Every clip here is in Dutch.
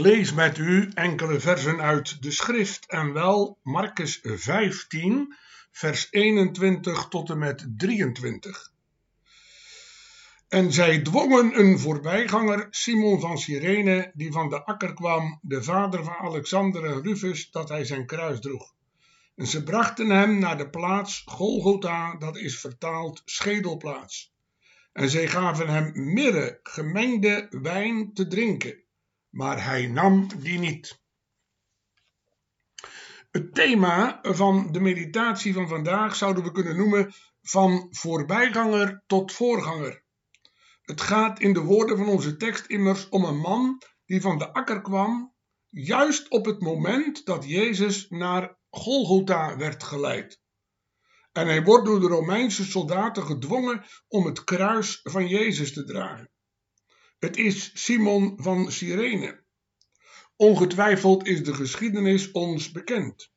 Lees met u enkele versen uit de schrift en wel Marcus 15, vers 21 tot en met 23. En zij dwongen een voorbijganger, Simon van Cyrene, die van de akker kwam, de vader van Alexander en Rufus, dat hij zijn kruis droeg. En ze brachten hem naar de plaats Golgotha, dat is vertaald schedelplaats. En zij gaven hem mirre, gemengde wijn te drinken maar hij nam die niet. Het thema van de meditatie van vandaag zouden we kunnen noemen van voorbijganger tot voorganger. Het gaat in de woorden van onze tekst immers om een man die van de akker kwam, juist op het moment dat Jezus naar Golgotha werd geleid. En hij wordt door de Romeinse soldaten gedwongen om het kruis van Jezus te dragen. Het is Simon van Cyrene. Ongetwijfeld is de geschiedenis ons bekend.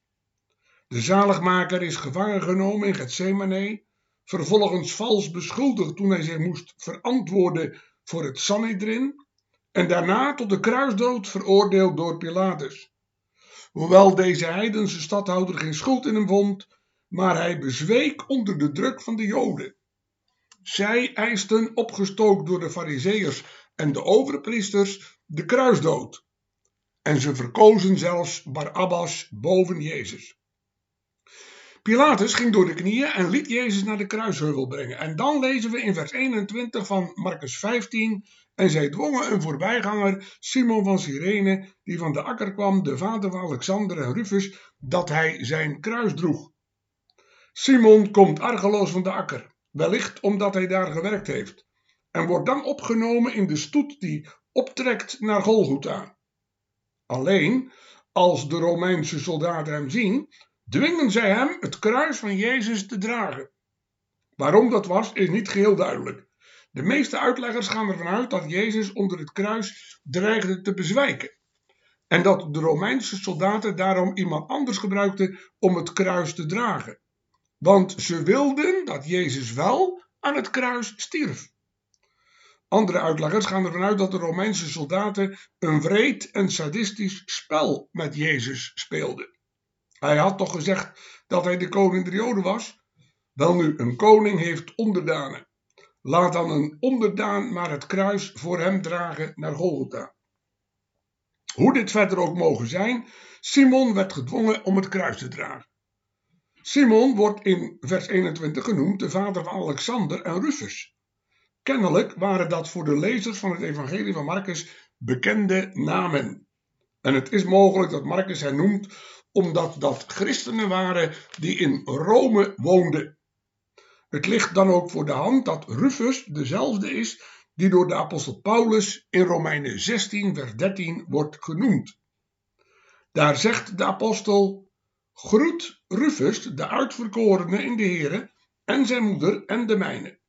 De zaligmaker is gevangen genomen in Gethsemane, vervolgens vals beschuldigd toen hij zich moest verantwoorden voor het Sanhedrin en daarna tot de kruisdood veroordeeld door Pilatus. Hoewel deze heidense stadhouder geen schuld in hem vond, maar hij bezweek onder de druk van de Joden. Zij eisten, opgestookt door de Fariseërs en de overpriesters, de kruisdood. En ze verkozen zelfs Barabbas boven Jezus. Pilatus ging door de knieën en liet Jezus naar de kruisheuvel brengen. En dan lezen we in vers 21 van Marcus 15. En zij dwongen een voorbijganger, Simon van Cyrene, die van de akker kwam, de vader van Alexander en Rufus, dat hij zijn kruis droeg. Simon komt argeloos van de akker, wellicht omdat hij daar gewerkt heeft en wordt dan opgenomen in de stoet die optrekt naar Golgotha. Alleen, als de Romeinse soldaten hem zien, dwingen zij hem het kruis van Jezus te dragen. Waarom dat was, is niet geheel duidelijk. De meeste uitleggers gaan ervan uit dat Jezus onder het kruis dreigde te bezwijken. En dat de Romeinse soldaten daarom iemand anders gebruikten om het kruis te dragen. Want ze wilden dat Jezus wel aan het kruis stierf. Andere uitleggers gaan ervan uit dat de Romeinse soldaten een wreed en sadistisch spel met Jezus speelden. Hij had toch gezegd dat hij de koning der Joden was? Welnu, een koning heeft onderdanen. Laat dan een onderdaan maar het kruis voor hem dragen naar Golgotha. Hoe dit verder ook mogen zijn, Simon werd gedwongen om het kruis te dragen. Simon wordt in vers 21 genoemd de vader van Alexander en Rufus. Kennelijk waren dat voor de lezers van het Evangelie van Marcus bekende namen. En het is mogelijk dat Marcus hen noemt omdat dat christenen waren die in Rome woonden. Het ligt dan ook voor de hand dat Rufus dezelfde is die door de apostel Paulus in Romeinen 16, vers 13 wordt genoemd. Daar zegt de apostel: Groet Rufus, de uitverkorene in de Here, en zijn moeder en de mijne.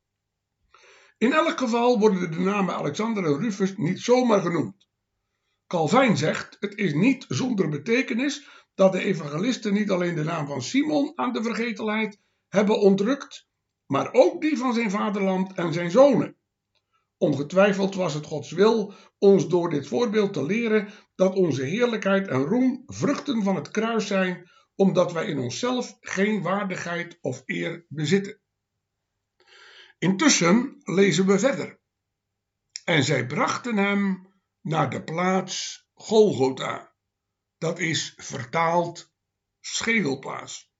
In elk geval worden de namen Alexander en Rufus niet zomaar genoemd. Calvijn zegt: Het is niet zonder betekenis dat de evangelisten niet alleen de naam van Simon aan de vergetelheid hebben ontrukt, maar ook die van zijn vaderland en zijn zonen. Ongetwijfeld was het Gods wil ons door dit voorbeeld te leren dat onze heerlijkheid en roem vruchten van het kruis zijn, omdat wij in onszelf geen waardigheid of eer bezitten. Intussen lezen we verder. En zij brachten hem naar de plaats Golgotha. Dat is vertaald schedelplaats.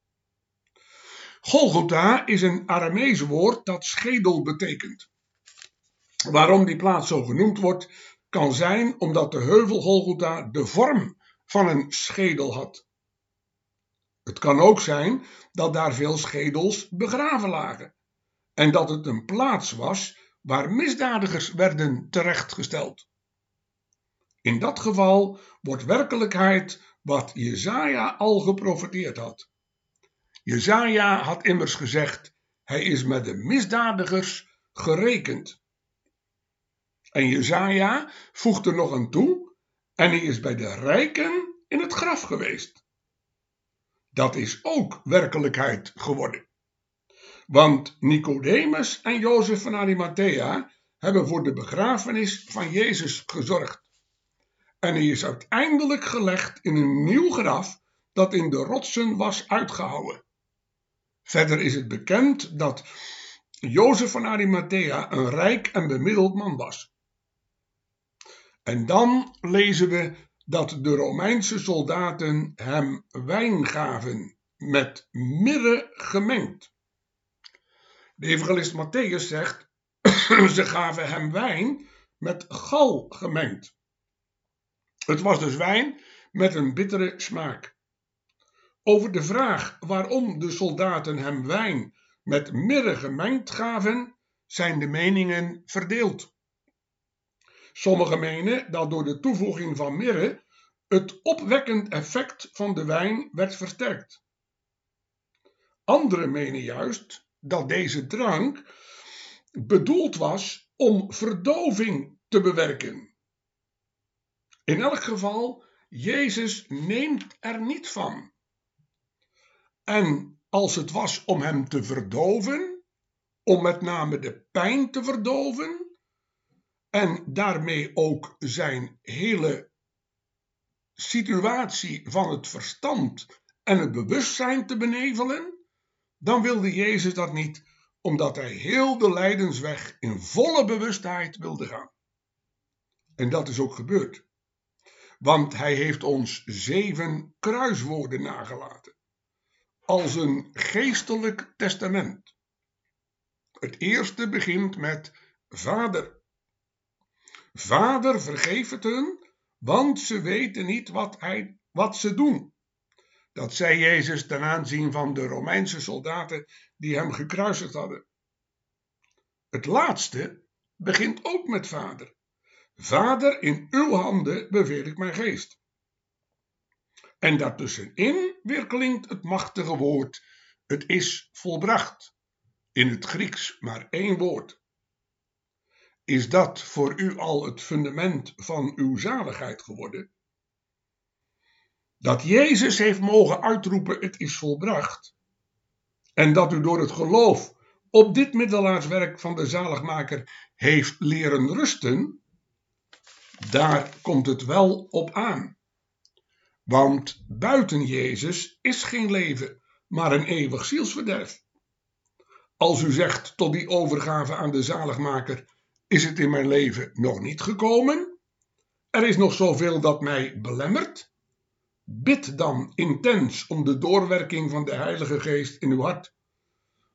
Golgotha is een Aramese woord dat schedel betekent. Waarom die plaats zo genoemd wordt, kan zijn omdat de heuvel Golgotha de vorm van een schedel had. Het kan ook zijn dat daar veel schedels begraven lagen en dat het een plaats was waar misdadigers werden terechtgesteld. In dat geval wordt werkelijkheid wat Jezaja al geprofeteerd had. Jezaja had immers gezegd, hij is met de misdadigers gerekend. En Jezaja voegt er nog aan toe, en hij is bij de rijken in het graf geweest. Dat is ook werkelijkheid geworden. Want Nicodemus en Jozef van Arimathea hebben voor de begrafenis van Jezus gezorgd. En hij is uiteindelijk gelegd in een nieuw graf dat in de rotsen was uitgehouwen. Verder is het bekend dat Jozef van Arimathea een rijk en bemiddeld man was. En dan lezen we dat de Romeinse soldaten hem wijn gaven met mirre gemengd. De evangelist Matthäus zegt, ze gaven hem wijn met gal gemengd. Het was dus wijn met een bittere smaak. Over de vraag waarom de soldaten hem wijn met mirre gemengd gaven, zijn de meningen verdeeld. Sommigen menen dat door de toevoeging van mirre het opwekkend effect van de wijn werd versterkt. Anderen menen juist dat deze drank bedoeld was om verdoving te bewerken. In elk geval, Jezus neemt er niet van. En als het was om hem te verdoven, om met name de pijn te verdoven, en daarmee ook zijn hele situatie van het verstand en het bewustzijn te benevelen, dan wilde Jezus dat niet, omdat hij heel de lijdensweg in volle bewustheid wilde gaan. En dat is ook gebeurd. Want hij heeft ons zeven kruiswoorden nagelaten. Als een geestelijk testament. Het eerste begint met Vader. Vader, vergeef het hun, want ze weten niet wat, hij, wat ze doen. Dat zei Jezus ten aanzien van de Romeinse soldaten die hem gekruisigd hadden. Het laatste begint ook met Vader. Vader, in uw handen beveel ik mijn geest. En daartussenin weer klinkt het machtige woord: het is volbracht. In het Grieks maar één woord. Is dat voor u al het fundament van uw zaligheid geworden? Dat Jezus heeft mogen uitroepen: het is volbracht. En dat u door het geloof op dit middelaarswerk van de zaligmaker heeft leren rusten, daar komt het wel op aan. Want buiten Jezus is geen leven, maar een eeuwig zielsverderf. Als u zegt tot die overgave aan de zaligmaker, is het in mijn leven nog niet gekomen? Er is nog zoveel dat mij belemmert? Bid dan intens om de doorwerking van de Heilige Geest in uw hart.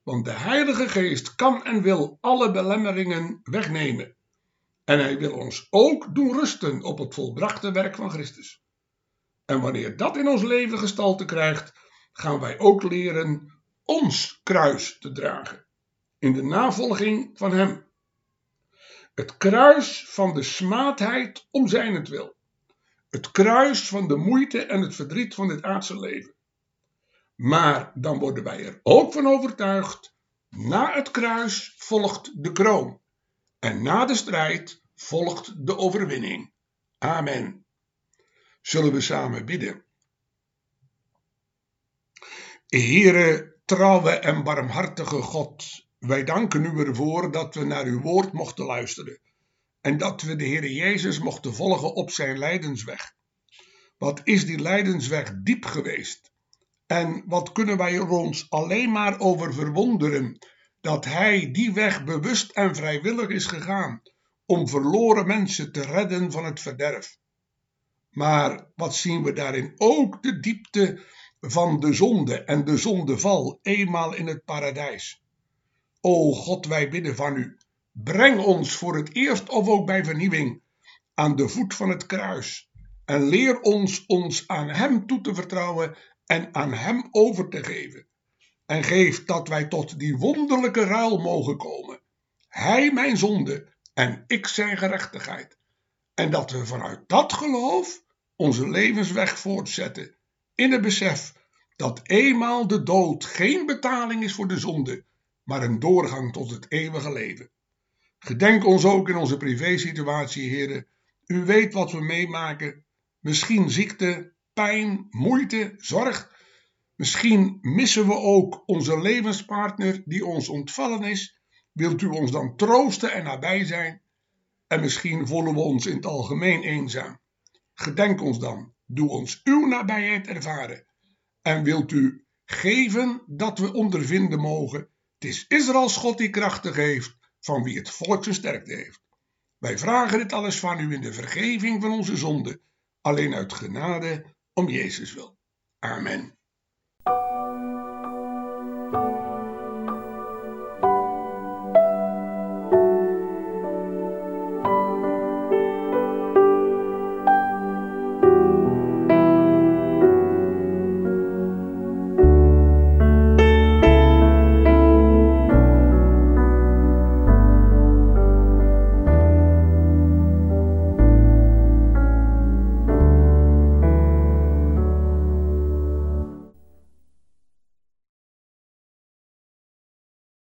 Want de Heilige Geest kan en wil alle belemmeringen wegnemen. En hij wil ons ook doen rusten op het volbrachte werk van Christus. En wanneer dat in ons leven gestalte krijgt, gaan wij ook leren ons kruis te dragen. In de navolging van Hem. Het kruis van de smaadheid om zijnentwil. Het kruis van de moeite en het verdriet van dit aardse leven. Maar dan worden wij er ook van overtuigd, na het kruis volgt de kroon. En na de strijd volgt de overwinning. Amen. Zullen we samen bidden? Heere, trouwe en barmhartige God, wij danken u ervoor dat we naar uw woord mochten luisteren en dat we de Heere Jezus mochten volgen op zijn lijdensweg. Wat is die lijdensweg diep geweest? En wat kunnen wij er ons alleen maar over verwonderen dat Hij die weg bewust en vrijwillig is gegaan om verloren mensen te redden van het verderf. Maar wat zien we daarin ook de diepte van de zonde en de zondeval eenmaal in het paradijs. O God, wij bidden van u, breng ons voor het eerst of ook bij vernieuwing aan de voet van het kruis en leer ons ons aan Hem toe te vertrouwen en aan Hem over te geven. En geef dat wij tot die wonderlijke ruil mogen komen. Hij mijn zonde en ik zijn gerechtigheid. En dat we vanuit dat geloof onze levensweg voortzetten in het besef dat eenmaal de dood geen betaling is voor de zonde, maar een doorgang tot het eeuwige leven. Gedenk ons ook in onze privésituatie, heren. U weet wat we meemaken. Misschien ziekte, pijn, moeite, zorg. Misschien missen we ook onze levenspartner die ons ontvallen is. Wilt u ons dan troosten en nabij zijn? En misschien voelen we ons in het algemeen eenzaam. Gedenk ons dan. Doe ons uw nabijheid ervaren. En wilt u geven dat we ondervinden mogen. Het is Israëls God die krachtig heeft, van wie het volk sterkte heeft. Wij vragen dit alles van u in de vergeving van onze zonden, alleen uit genade om Jezus wil. Amen.